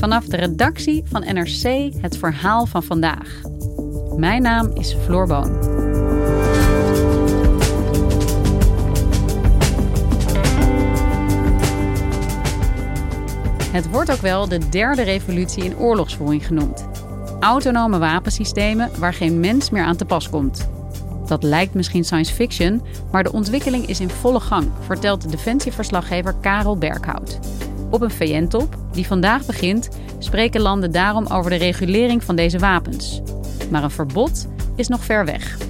Vanaf de redactie van NRC het verhaal van vandaag. Mijn naam is Floor Boon. Het wordt ook wel de derde revolutie in oorlogsvoering genoemd. Autonome wapensystemen waar geen mens meer aan te pas komt. Dat lijkt misschien science fiction, maar de ontwikkeling is in volle gang, vertelt de defensieverslaggever Karel Berghout. Op een VN-top, die vandaag begint, spreken landen daarom over de regulering van deze wapens. Maar een verbod is nog ver weg.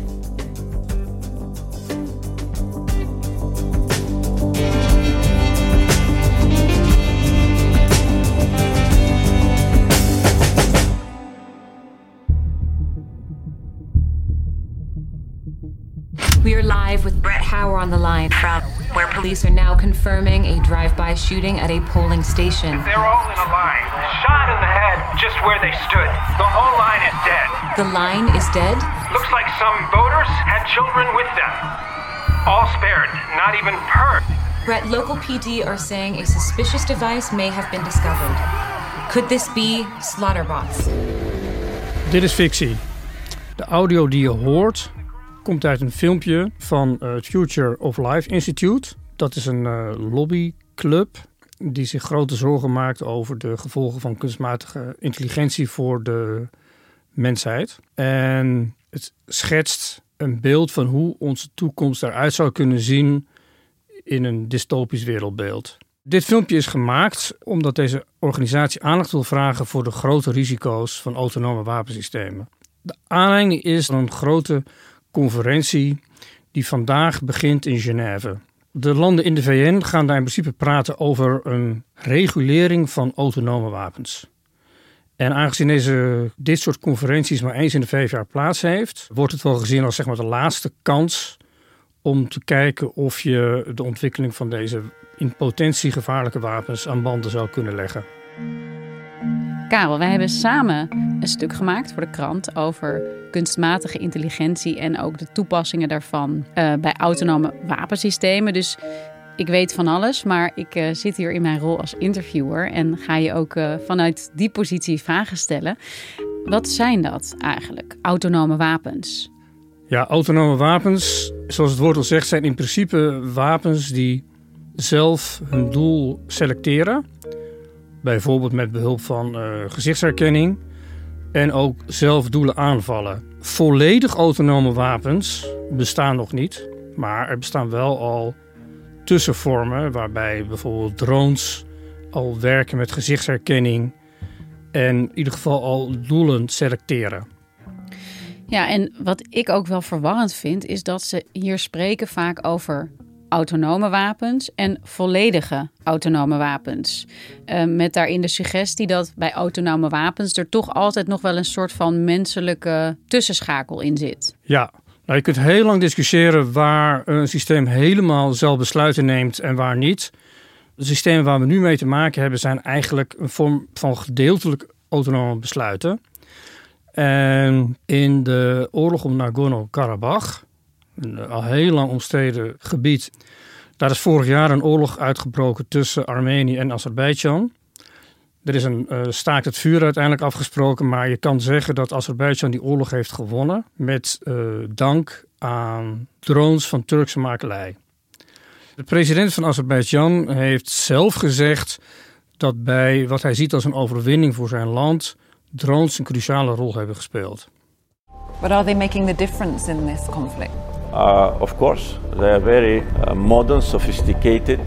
We are live with Brett Hauer on the line from where police are now confirming a drive-by shooting at a polling station. They're all in a line, shot in the head just where they stood. The whole line is dead. The line is dead? Looks like some voters had children with them. All spared, not even hurt. Brett, local PD are saying a suspicious device may have been discovered. Could this be slaughterbots? Dit is fictie. De audio die je hoort komt uit een filmpje van uh, het Future of Life Institute. Dat is een uh, lobbyclub die zich grote zorgen maakt over de gevolgen van kunstmatige intelligentie voor de mensheid. En het schetst een beeld van hoe onze toekomst eruit zou kunnen zien in een dystopisch wereldbeeld. Dit filmpje is gemaakt omdat deze organisatie aandacht wil vragen voor de grote risico's van autonome wapensystemen. De aanleiding is een grote conferentie die vandaag begint in Genève. De landen in de VN gaan daar in principe praten over een regulering van autonome wapens. En aangezien deze, dit soort conferenties maar eens in de vijf jaar plaats heeft, wordt het wel gezien als zeg maar, de laatste kans om te kijken of je de ontwikkeling van deze in potentie gevaarlijke wapens aan banden zou kunnen leggen. Karel, wij hebben samen een stuk gemaakt voor de krant over kunstmatige intelligentie en ook de toepassingen daarvan uh, bij autonome wapensystemen. Dus ik weet van alles, maar ik uh, zit hier in mijn rol als interviewer en ga je ook uh, vanuit die positie vragen stellen. Wat zijn dat eigenlijk, autonome wapens? Ja, autonome wapens, zoals het woord al zegt, zijn in principe wapens die zelf hun doel selecteren. Bijvoorbeeld met behulp van uh, gezichtsherkenning. En ook zelf doelen aanvallen. Volledig autonome wapens bestaan nog niet. Maar er bestaan wel al tussenvormen waarbij bijvoorbeeld drones al werken met gezichtsherkenning. En in ieder geval al doelen selecteren. Ja, en wat ik ook wel verwarrend vind, is dat ze hier spreken vaak over autonome wapens en volledige autonome wapens. Uh, met daarin de suggestie dat bij autonome wapens er toch altijd nog wel een soort van menselijke tussenschakel in zit. Ja, nou, je kunt heel lang discussiëren waar een systeem helemaal zelf besluiten neemt en waar niet. De systemen waar we nu mee te maken hebben zijn eigenlijk een vorm van gedeeltelijk autonome besluiten. En in de oorlog om Nagorno-Karabakh een al heel lang omstreden gebied. Daar is vorig jaar een oorlog uitgebroken tussen Armenië en Azerbeidzjan. Er is een uh, staakt het vuur uiteindelijk afgesproken, maar je kan zeggen dat Azerbeidzjan die oorlog heeft gewonnen met uh, dank aan drones van Turkse makelij. De president van Azerbeidzjan heeft zelf gezegd dat bij wat hij ziet als een overwinning voor zijn land drones een cruciale rol hebben gespeeld. But are they making the difference in this conflict? Uh, of course, they are very uh, modern, sophisticated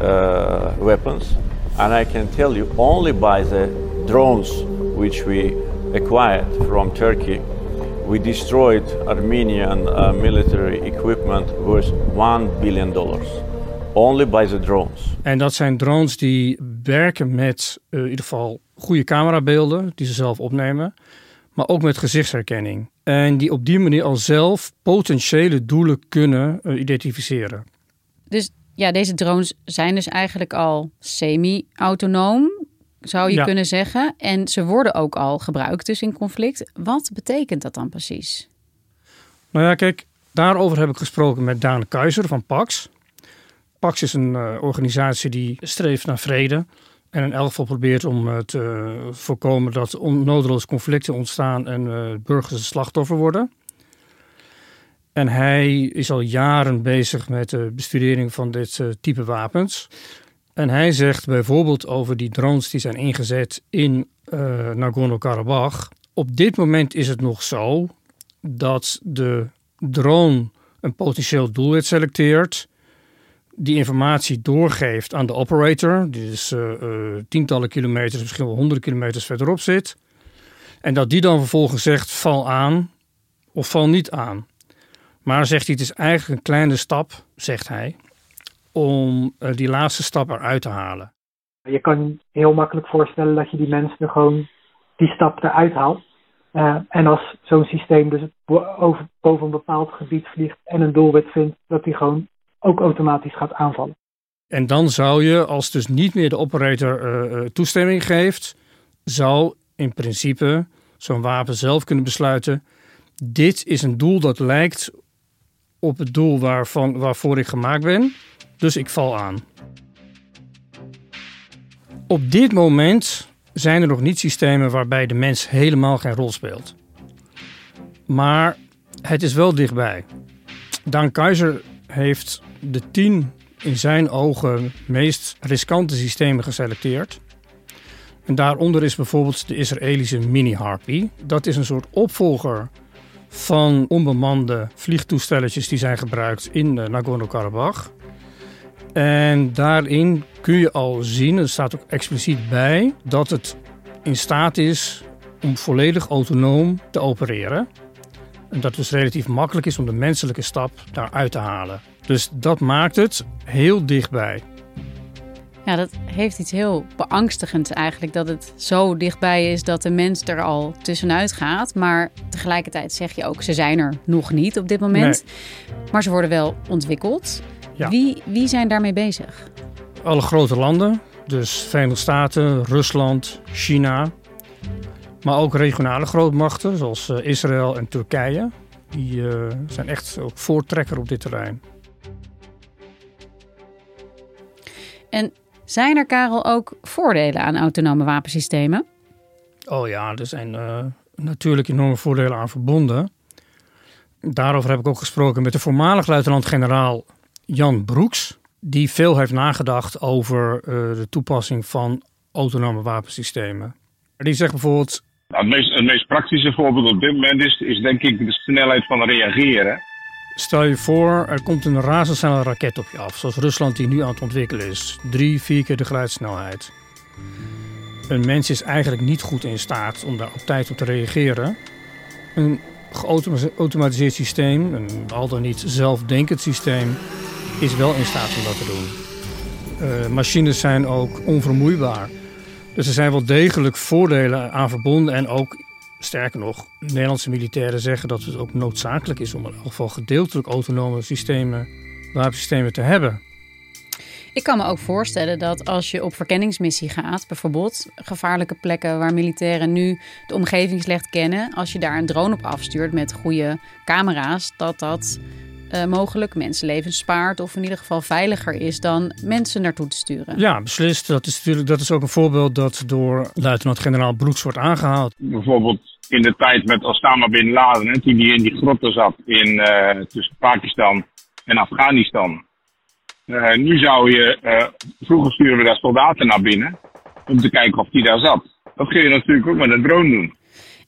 uh, weapons. And I can tell you, only by the drones which we acquired from Turkey, we destroyed Armenian uh, military equipment worth $1 billion. only by the drones. En dat zijn drones die werken met uh, in ieder geval goede camerabeelden die ze zelf opnemen, maar ook met gezichtsherkenning. En die op die manier al zelf potentiële doelen kunnen uh, identificeren. Dus ja, deze drones zijn dus eigenlijk al semi-autonoom, zou je Ja. kunnen zeggen. En ze worden ook al gebruikt dus in conflict. Wat betekent dat dan precies? Nou ja, kijk, daarover heb ik gesproken met Daan Keizer van PAX. PAX is een uh, organisatie die streeft naar vrede. En in elk probeert om uh, te voorkomen dat onnodeloos conflicten ontstaan en uh, burgers slachtoffer worden. En hij is al jaren bezig met de bestudering van dit uh, type wapens. En hij zegt bijvoorbeeld over die drones die zijn ingezet in uh, Nagorno-Karabakh. Op dit moment is het nog zo dat de drone een potentieel doelwit selecteert, die informatie doorgeeft aan de operator, die dus uh, uh, tientallen kilometers, misschien wel honderden kilometers verderop zit, en dat die dan vervolgens zegt val aan of val niet aan. Maar zegt hij, het is eigenlijk een kleine stap, zegt hij, om uh, die laatste stap eruit te halen. Je kan heel makkelijk voorstellen dat je die mensen gewoon die stap eruit haalt. En als zo'n systeem dus boven een bepaald gebied vliegt en een doelwit vindt, dat die gewoon ook automatisch gaat aanvallen. En dan zou je, als dus niet meer de operator uh, toestemming geeft, zou in principe zo'n wapen zelf kunnen besluiten: dit is een doel dat lijkt op het doel waarvan, waarvoor ik gemaakt ben, dus ik val aan. Op dit moment zijn er nog niet systemen waarbij de mens helemaal geen rol speelt. Maar het is wel dichtbij. Daan Keizer heeft de tien in zijn ogen meest riskante systemen geselecteerd. En daaronder is bijvoorbeeld de Israëlische Mini Harpy. Dat is een soort opvolger van onbemande vliegtoestelletjes die zijn gebruikt in Nagorno-Karabakh. En daarin kun je al zien, er staat ook expliciet bij, dat het in staat is om volledig autonoom te opereren. En dat het dus relatief makkelijk is om de menselijke stap daaruit te halen. Dus dat maakt het heel dichtbij. Ja, dat heeft iets heel beangstigends eigenlijk. Dat het zo dichtbij is dat de mens er al tussenuit gaat. Maar tegelijkertijd zeg je ook, ze zijn er nog niet op dit moment. Nee. Maar ze worden wel ontwikkeld. Ja. Wie, wie zijn daarmee bezig? Alle grote landen, dus Verenigde Staten, Rusland, China. Maar ook regionale grootmachten zoals uh, Israël en Turkije. Die uh, zijn echt ook voortrekker op dit terrein. En zijn er, Karel, ook voordelen aan autonome wapensystemen? Oh ja, er zijn uh, natuurlijk enorme voordelen aan verbonden. Daarover heb ik ook gesproken met de voormalig luitenant-generaal Jan Broeks, die veel heeft nagedacht over uh, de toepassing van autonome wapensystemen. Die zegt bijvoorbeeld. Nou, het, meest, het, meest, praktische voorbeeld op dit moment is, denk ik de snelheid van reageren. Stel je voor, er komt een razendsnelle raket op je af, zoals Rusland die nu aan het ontwikkelen is. Drie, vier keer de geluidssnelheid. Een mens is eigenlijk niet goed in staat om daar op tijd op te reageren. Een geautomatiseerd systeem, een al dan niet zelfdenkend systeem, is wel in staat om dat te doen. Uh, machines zijn ook onvermoeibaar. Dus er zijn wel degelijk voordelen aan verbonden. En ook, sterker nog, Nederlandse militairen zeggen dat het ook noodzakelijk is om in elk geval gedeeltelijk autonome systemen, wapensystemen te hebben. Ik kan me ook voorstellen dat als je op verkenningsmissie gaat, bijvoorbeeld gevaarlijke plekken waar militairen nu de omgeving slecht kennen, als je daar een drone op afstuurt met goede camera's, dat dat uh, mogelijk mensenlevens spaart of in ieder geval veiliger is dan mensen naartoe te sturen. Ja, beslist. Dat is natuurlijk dat is ook een voorbeeld dat door luitenant-generaal Broeks wordt aangehaald. Bijvoorbeeld in de tijd met Osama bin Laden, hè, toen hij in die grotten zat in, uh, tussen Pakistan en Afghanistan. Uh, nu zou je, vroeger sturen we daar soldaten naar binnen om te kijken of die daar zat. Dat kun je natuurlijk ook met een drone doen.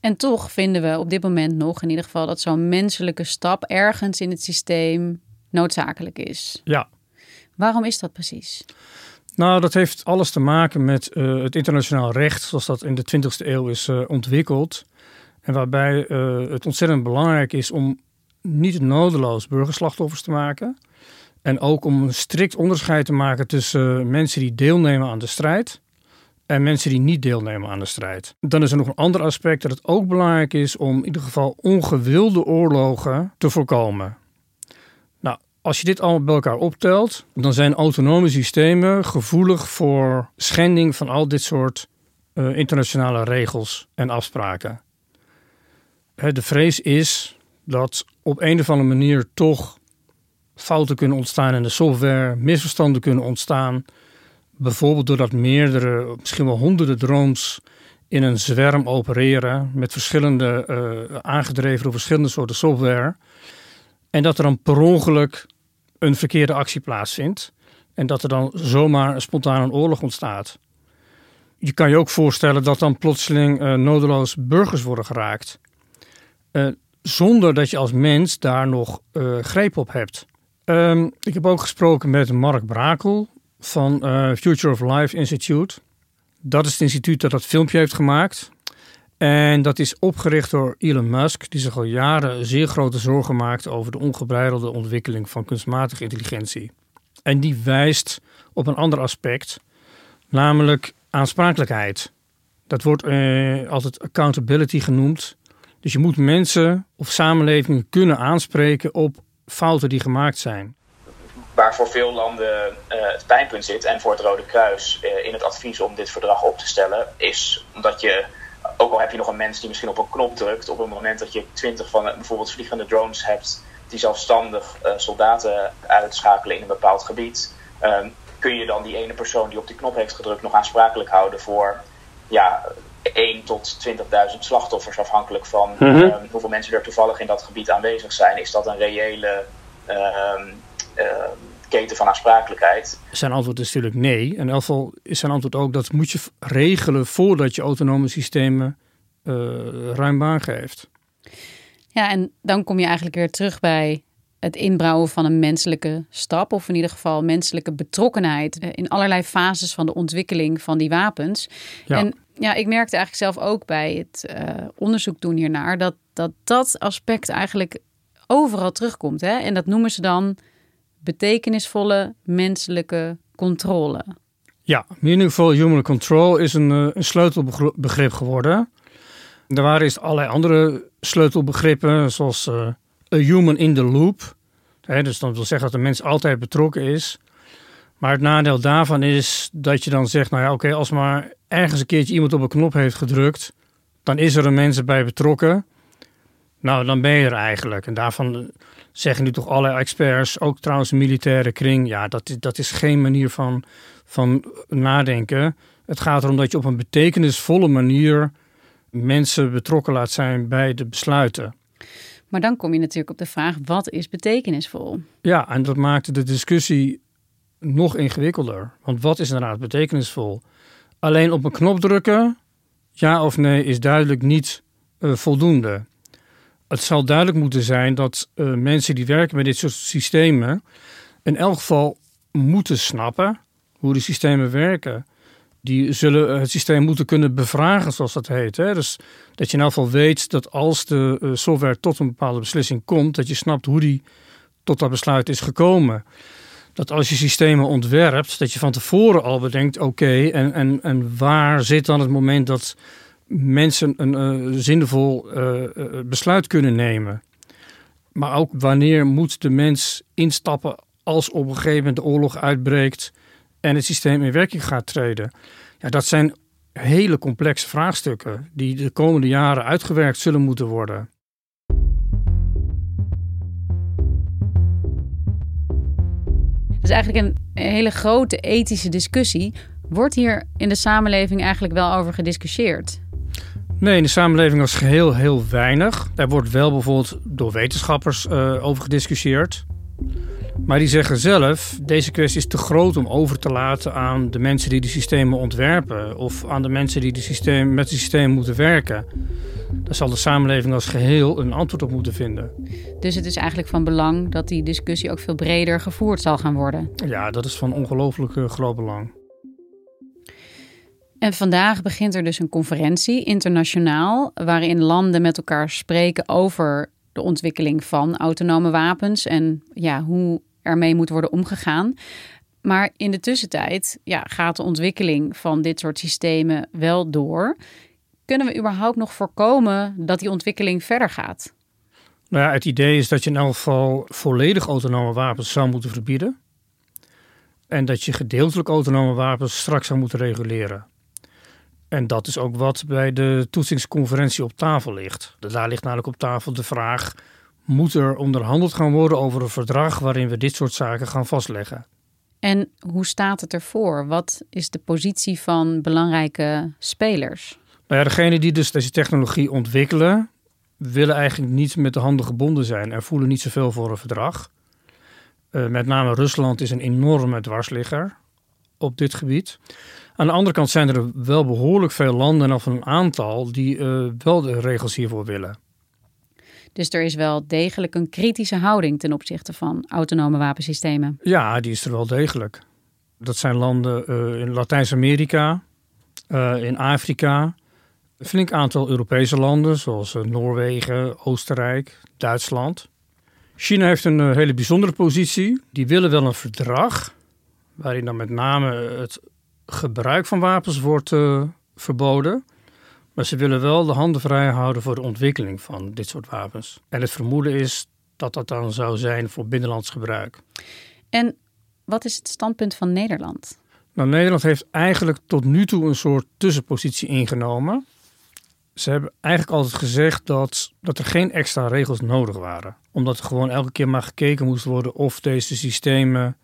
En toch vinden we op dit moment nog in ieder geval dat zo'n menselijke stap ergens in het systeem noodzakelijk is. Ja. Waarom is dat precies? Nou, dat heeft alles te maken met uh, het internationaal recht, zoals dat in de 20e eeuw is uh, ontwikkeld. En waarbij uh, het ontzettend belangrijk is om niet nodeloos burgerslachtoffers te maken. En ook om een strikt onderscheid te maken tussen mensen die deelnemen aan de strijd en mensen die niet deelnemen aan de strijd. Dan is er nog een ander aspect dat het ook belangrijk is om in ieder geval ongewilde oorlogen te voorkomen. Nou, als je dit allemaal bij elkaar optelt, dan zijn autonome systemen gevoelig voor schending van al dit soort uh, internationale regels en afspraken. De vrees is dat op een of andere manier toch fouten kunnen ontstaan in de software, misverstanden kunnen ontstaan. Bijvoorbeeld doordat meerdere, misschien wel honderden drones in een zwerm opereren met verschillende, uh, aangedreven door verschillende soorten software. En dat er dan per ongeluk een verkeerde actie plaatsvindt. En dat er dan zomaar spontaan een oorlog ontstaat. Je kan je ook voorstellen dat dan plotseling uh, nodeloos burgers worden geraakt. Uh, zonder dat je als mens daar nog greep op hebt. Um, ik heb ook gesproken met Mark Brakel van Future of Life Institute. Dat is het instituut dat dat filmpje heeft gemaakt. En dat is opgericht door Elon Musk, die zich al jaren zeer grote zorgen maakt over de ongebreidelde ontwikkeling van kunstmatige intelligentie. En die wijst op een ander aspect, namelijk aansprakelijkheid. Dat wordt eh, altijd accountability genoemd. Dus je moet mensen of samenlevingen kunnen aanspreken op fouten die gemaakt zijn. Waar voor veel landen uh, het pijnpunt zit en voor het Rode Kruis uh, in het advies om dit verdrag op te stellen, is omdat je, ook al heb je nog een mens die misschien op een knop drukt, op het moment dat je twintig van bijvoorbeeld vliegende drones hebt die zelfstandig uh, soldaten uitschakelen in een bepaald gebied, ehm, kun je dan die ene persoon die op die knop heeft gedrukt nog aansprakelijk houden voor ja, 1 tot 20.000 slachtoffers, afhankelijk van mm -hmm. um, hoeveel mensen er toevallig in dat gebied aanwezig zijn. Is dat een reële uh, keten van aansprakelijkheid? Zijn antwoord is natuurlijk nee. En in elk geval is zijn antwoord ook dat moet je regelen voordat je autonome systemen uh, ruim baan geeft. Ja, en dan kom je eigenlijk weer terug bij het inbouwen van een menselijke stap, of in ieder geval menselijke betrokkenheid in allerlei fases van de ontwikkeling van die wapens. Ja. En ja, ik merkte eigenlijk zelf ook bij het uh, onderzoek doen hiernaar dat, dat dat aspect eigenlijk overal terugkomt. Hè? En dat noemen ze dan betekenisvolle menselijke controle. Ja, meaningful human control is een, een sleutelbegrip geworden. Er waren eerst allerlei andere sleutelbegrippen, zoals uh, a human in the loop. Dus dat wil zeggen dat de mens altijd betrokken is. Maar het nadeel daarvan is dat je dan zegt, nou ja, oké, als maar ergens een keertje iemand op een knop heeft gedrukt, dan is er een mensen bij betrokken. Nou, dan ben je er eigenlijk. En daarvan zeggen nu toch alle experts, ook trouwens de militaire kring, ja, dat, dat is geen manier van, van nadenken. Het gaat erom dat je op een betekenisvolle manier mensen betrokken laat zijn bij de besluiten. Maar dan kom je natuurlijk op de vraag: wat is betekenisvol? Ja, en dat maakte de discussie nog ingewikkelder. Want wat is inderdaad betekenisvol? Alleen op een knop drukken, ja of nee, is duidelijk niet uh, voldoende. Het zal duidelijk moeten zijn dat uh, mensen die werken met dit soort systemen in elk geval moeten snappen hoe de systemen werken. Die zullen het systeem moeten kunnen bevragen, zoals dat heet. Hè? Dus dat je in elk geval weet dat als de uh, software tot een bepaalde beslissing komt, dat je snapt hoe die tot dat besluit is gekomen dat als je systemen ontwerpt, dat je van tevoren al bedenkt: oké, en, en, en waar zit dan het moment dat mensen een uh, zinvol uh, besluit kunnen nemen? Maar ook wanneer moet de mens instappen als op een gegeven moment de oorlog uitbreekt en het systeem in werking gaat treden? Ja, dat zijn hele complexe vraagstukken die de komende jaren uitgewerkt zullen moeten worden. is eigenlijk een hele grote ethische discussie. Wordt hier in de samenleving eigenlijk wel over gediscussieerd? Nee, in de samenleving als geheel heel weinig. Daar wordt wel bijvoorbeeld door wetenschappers uh, over gediscussieerd. Maar die zeggen zelf, deze kwestie is te groot om over te laten aan de mensen die die systemen ontwerpen. Of aan de mensen die die systeem, met die systemen moeten werken. Daar zal de samenleving als geheel een antwoord op moeten vinden. Dus het is eigenlijk van belang dat die discussie ook veel breder gevoerd zal gaan worden. Ja, dat is van ongelooflijk uh, groot belang. En vandaag begint er dus een conferentie internationaal waarin landen met elkaar spreken over de ontwikkeling van autonome wapens en ja, hoe ermee moet worden omgegaan. Maar in de tussentijd ja, gaat de ontwikkeling van dit soort systemen wel door. Kunnen we überhaupt nog voorkomen dat die ontwikkeling verder gaat? Nou ja, het idee is dat je in elk geval volledig autonome wapens zou moeten verbieden. En dat je gedeeltelijk autonome wapens straks zou moeten reguleren. En dat is ook wat bij de toetsingsconferentie op tafel ligt. Daar ligt namelijk op tafel de vraag: moet er onderhandeld gaan worden over een verdrag waarin we dit soort zaken gaan vastleggen? En hoe staat het ervoor? Wat is de positie van belangrijke spelers? Nou ja, degene die dus deze technologie ontwikkelen, willen eigenlijk niet met de handen gebonden zijn en voelen niet zoveel voor een verdrag. Uh, met name Rusland is een enorme dwarsligger op dit gebied. Aan de andere kant zijn er wel behoorlijk veel landen, of een aantal, die uh, wel de regels hiervoor willen. Dus er is wel degelijk een kritische houding ten opzichte van autonome wapensystemen. Ja, die is er wel degelijk. Dat zijn landen uh, in Latijns-Amerika, uh, in Afrika, een flink aantal Europese landen, zoals Noorwegen, Oostenrijk, Duitsland. China heeft een hele bijzondere positie. Die willen wel een verdrag, waarin dan met name het gebruik van wapens wordt uh, verboden. Maar ze willen wel de handen vrij houden voor de ontwikkeling van dit soort wapens. En het vermoeden is dat dat dan zou zijn voor binnenlands gebruik. En wat is het standpunt van Nederland? Nou, Nederland heeft eigenlijk tot nu toe een soort tussenpositie ingenomen. Ze hebben eigenlijk altijd gezegd dat, dat er geen extra regels nodig waren. Omdat er gewoon elke keer maar gekeken moest worden of deze systemen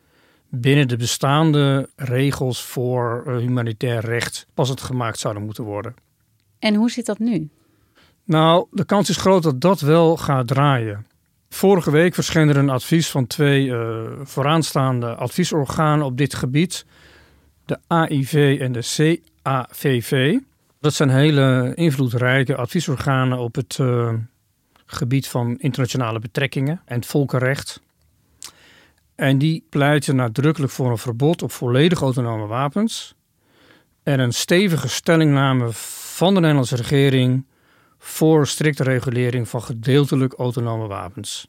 binnen de bestaande regels voor uh, humanitair recht pas het gemaakt zouden moeten worden. En hoe zit dat nu? Nou, de kans is groot dat dat wel gaat draaien. Vorige week verscheen er een advies van twee uh, vooraanstaande adviesorganen op dit gebied, de AIV en de CAVV. Dat zijn hele invloedrijke adviesorganen op het uh, gebied van internationale betrekkingen en het volkenrecht. En die pleiten nadrukkelijk voor een verbod op volledig autonome wapens en een stevige stellingname van de Nederlandse regering voor strikte regulering van gedeeltelijk autonome wapens.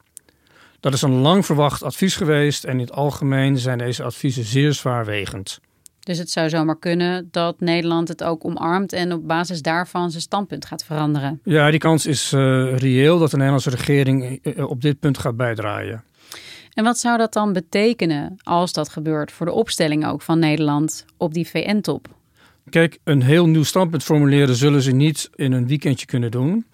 Dat is een lang verwacht advies geweest en in het algemeen zijn deze adviezen zeer zwaarwegend. Dus het zou zomaar kunnen dat Nederland het ook omarmt en op basis daarvan zijn standpunt gaat veranderen. Ja, die kans is uh, reëel dat de Nederlandse regering uh, op dit punt gaat bijdraaien. En wat zou dat dan betekenen als dat gebeurt voor de opstelling ook van Nederland op die VN-top? Kijk, een heel nieuw standpunt formuleren zullen ze niet in een weekendje kunnen doen.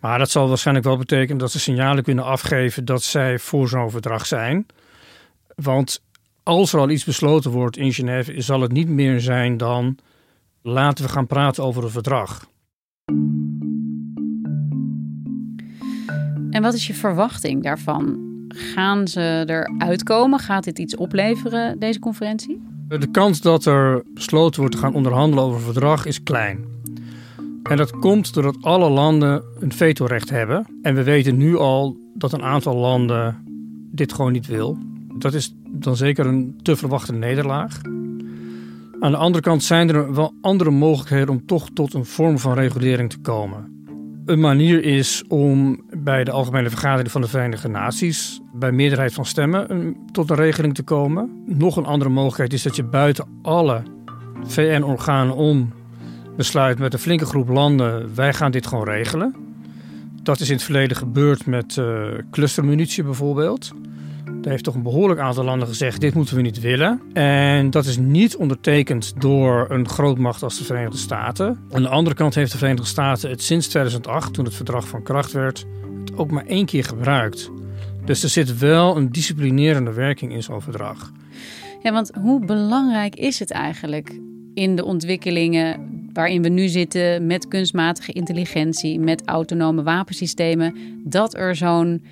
Maar dat zal waarschijnlijk wel betekenen dat ze signalen kunnen afgeven dat zij voor zo'n verdrag zijn. Want als er al iets besloten wordt in Genève, zal het niet meer zijn dan laten we gaan praten over een verdrag. En wat is je verwachting daarvan? Gaan ze eruit komen? Gaat dit iets opleveren, deze conferentie? De kans dat er besloten wordt te gaan onderhandelen over een verdrag is klein. En dat komt doordat alle landen een vetorecht hebben. En we weten nu al dat een aantal landen dit gewoon niet wil. Dat is dan zeker een te verwachte nederlaag. Aan de andere kant zijn er wel andere mogelijkheden om toch tot een vorm van regulering te komen een manier is om bij de Algemene Vergadering van de Verenigde Naties bij meerderheid van stemmen tot een regeling te komen. Nog een andere mogelijkheid is dat je buiten alle VN-organen om besluit met een flinke groep landen: wij gaan dit gewoon regelen. Dat is in het verleden gebeurd met uh, clustermunitie bijvoorbeeld. Daar heeft toch een behoorlijk aantal landen gezegd: dit moeten we niet willen. En dat is niet ondertekend door een grootmacht als de Verenigde Staten. Aan de andere kant heeft de Verenigde Staten het sinds 2008, toen het verdrag van kracht werd, het ook maar één keer gebruikt. Dus er zit wel een disciplinerende werking in zo'n verdrag. Ja, want hoe belangrijk is het eigenlijk in de ontwikkelingen waarin we nu zitten met kunstmatige intelligentie, met autonome wapensystemen, dat er zo'n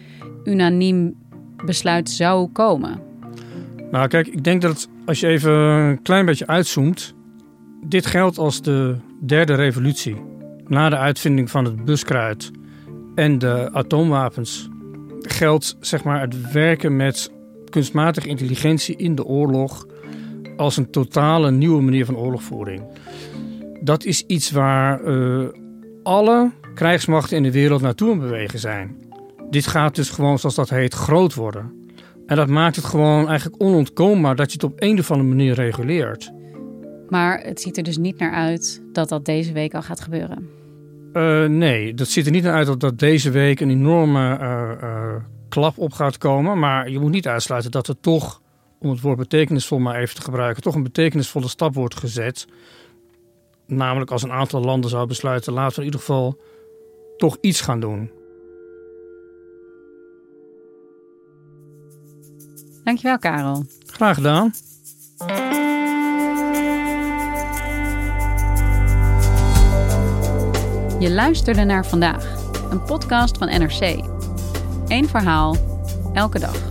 unaniem besluit zou komen? Nou, kijk, ik denk dat als je even een klein beetje uitzoomt, dit geldt als de derde revolutie. Na de uitvinding van het buskruid en de atoomwapens geldt zeg maar het werken met kunstmatige intelligentie in de oorlog als een totale nieuwe manier van oorlogvoering. Dat is iets waar uh, alle krijgsmachten in de wereld naartoe aan bewegen zijn. Dit gaat dus gewoon, zoals dat heet, groot worden. En dat maakt het gewoon eigenlijk onontkoombaar dat je het op een of andere manier reguleert. Maar het ziet er dus niet naar uit dat dat deze week al gaat gebeuren. Uh, nee, dat ziet er niet naar uit dat, dat deze week een enorme uh, uh, klap op gaat komen. Maar je moet niet uitsluiten dat er toch, om het woord betekenisvol maar even te gebruiken, toch een betekenisvolle stap wordt gezet. Namelijk als een aantal landen zou besluiten, laten we in ieder geval toch iets gaan doen. Dankjewel, Karel. Graag gedaan. Je luisterde naar vandaag, een podcast van NRC. Eén verhaal, elke dag.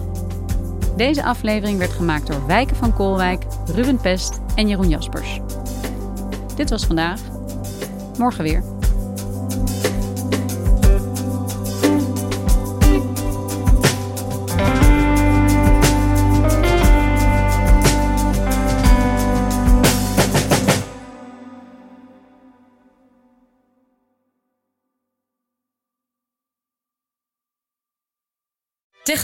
Deze aflevering werd gemaakt door Wijken van Koolwijk, Ruben Pest en Jeroen Jaspers. Dit was vandaag. Morgen weer.